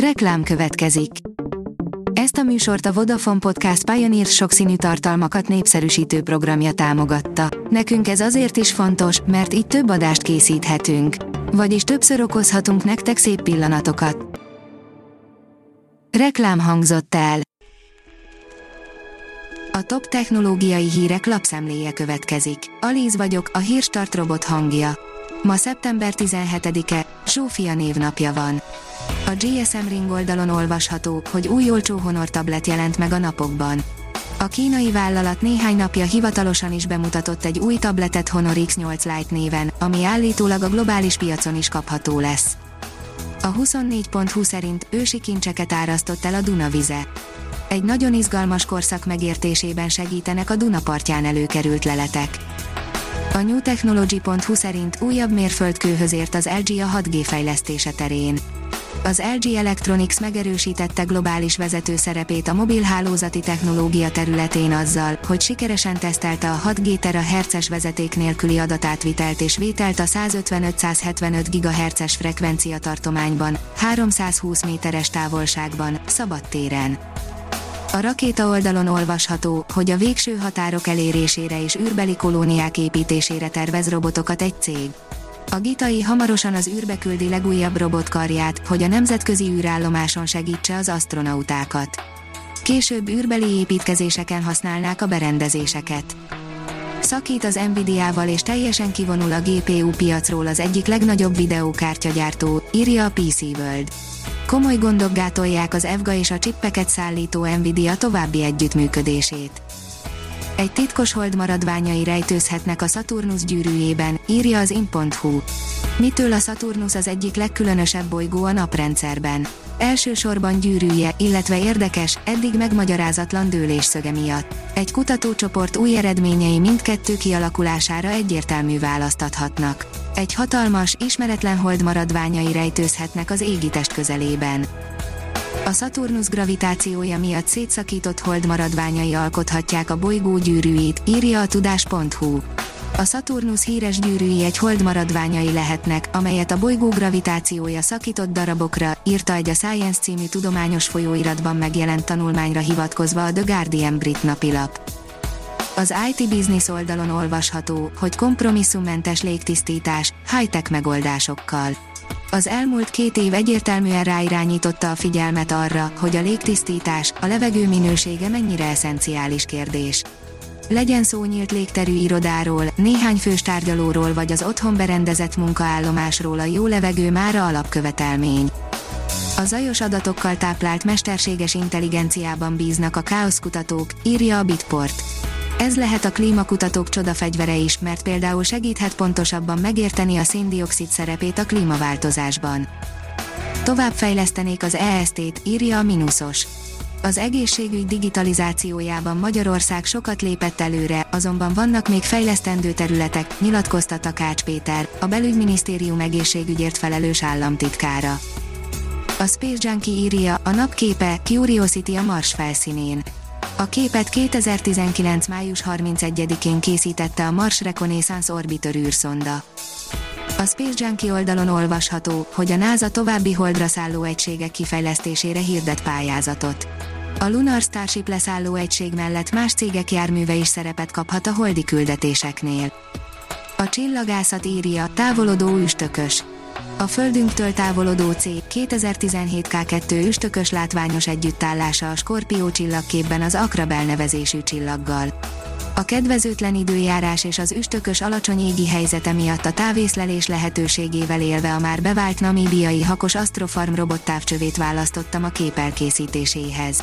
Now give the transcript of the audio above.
Reklám következik. Ezt a műsort a Vodafone Podcast Pioneer sokszínű tartalmakat népszerűsítő programja támogatta. Nekünk ez azért is fontos, mert így több adást készíthetünk. Vagyis többször okozhatunk nektek szép pillanatokat. Reklám hangzott el. A top technológiai hírek lapszemléje következik. Alíz vagyok, a hírstart robot hangja. Ma szeptember 17-e, Zsófia névnapja van. A GSM Ring oldalon olvasható, hogy új olcsó Honor tablet jelent meg a napokban. A kínai vállalat néhány napja hivatalosan is bemutatott egy új tabletet Honor X8 Lite néven, ami állítólag a globális piacon is kapható lesz. A 24.20 szerint ősi kincseket árasztott el a Dunavize. Egy nagyon izgalmas korszak megértésében segítenek a Dunapartján előkerült leletek. A newtechnology.hu szerint újabb mérföldkőhöz ért az LG a 6G fejlesztése terén. Az LG Electronics megerősítette globális vezető szerepét a mobilhálózati technológia területén azzal, hogy sikeresen tesztelte a 6G terahertzes vezeték nélküli adatátvitelt és vételt a 155-175 GHz frekvencia tartományban, 320 méteres távolságban, szabadtéren. A rakéta oldalon olvasható, hogy a végső határok elérésére és űrbeli kolóniák építésére tervez robotokat egy cég. A Gitai hamarosan az űrbe küldi legújabb robotkarját, hogy a nemzetközi űrállomáson segítse az astronautákat. Később űrbeli építkezéseken használnák a berendezéseket. Szakít az Nvidia-val és teljesen kivonul a GPU piacról az egyik legnagyobb videókártyagyártó, írja a PC World. Komoly gondok gátolják az EVGA és a csippeket szállító Nvidia további együttműködését. Egy titkos hold maradványai rejtőzhetnek a Saturnus gyűrűjében, írja az in.hu. Mitől a Saturnus az egyik legkülönösebb bolygó a naprendszerben? Elsősorban gyűrűje, illetve érdekes, eddig megmagyarázatlan dőlésszöge miatt. Egy kutatócsoport új eredményei mindkettő kialakulására egyértelmű választ adhatnak. Egy hatalmas, ismeretlen hold maradványai rejtőzhetnek az égitest közelében. A Saturnus gravitációja miatt szétszakított hold maradványai alkothatják a bolygó gyűrűit, írja a tudás.hu. A Saturnus híres gyűrűi egy hold maradványai lehetnek, amelyet a bolygó gravitációja szakított darabokra, írta egy a Science című tudományos folyóiratban megjelent tanulmányra hivatkozva a The Guardian brit napilap. Az IT Business oldalon olvasható, hogy kompromisszummentes légtisztítás, high-tech megoldásokkal. Az elmúlt két év egyértelműen ráirányította a figyelmet arra, hogy a légtisztítás, a levegő minősége mennyire eszenciális kérdés. Legyen szó nyílt légterű irodáról, néhány fős tárgyalóról vagy az otthon berendezett munkaállomásról a jó levegő mára alapkövetelmény. A zajos adatokkal táplált mesterséges intelligenciában bíznak a káoszkutatók, írja a Bitport. Ez lehet a klímakutatók csodafegyvere is, mert például segíthet pontosabban megérteni a széndiokszid szerepét a klímaváltozásban. Továbbfejlesztenék az EST-t, írja a Minusos. Az egészségügy digitalizációjában Magyarország sokat lépett előre, azonban vannak még fejlesztendő területek, nyilatkozta Takács Péter, a belügyminisztérium egészségügyért felelős államtitkára. A Space Junkie írja, a napképe, Curiosity a Mars felszínén. A képet 2019. május 31-én készítette a Mars Reconnaissance Orbiter űrszonda. A Space Junkie oldalon olvasható, hogy a NASA további holdra szálló egységek kifejlesztésére hirdet pályázatot. A Lunar Starship leszálló egység mellett más cégek járműve is szerepet kaphat a holdi küldetéseknél. A csillagászat írja, távolodó üstökös. A Földünktől távolodó C 2017 K2 üstökös látványos együttállása a Skorpió csillagképben az Akrabel nevezésű csillaggal. A kedvezőtlen időjárás és az üstökös alacsony égi helyzete miatt a távészlelés lehetőségével élve a már bevált namíbiai hakos Astrofarm robottávcsövét választottam a kép elkészítéséhez.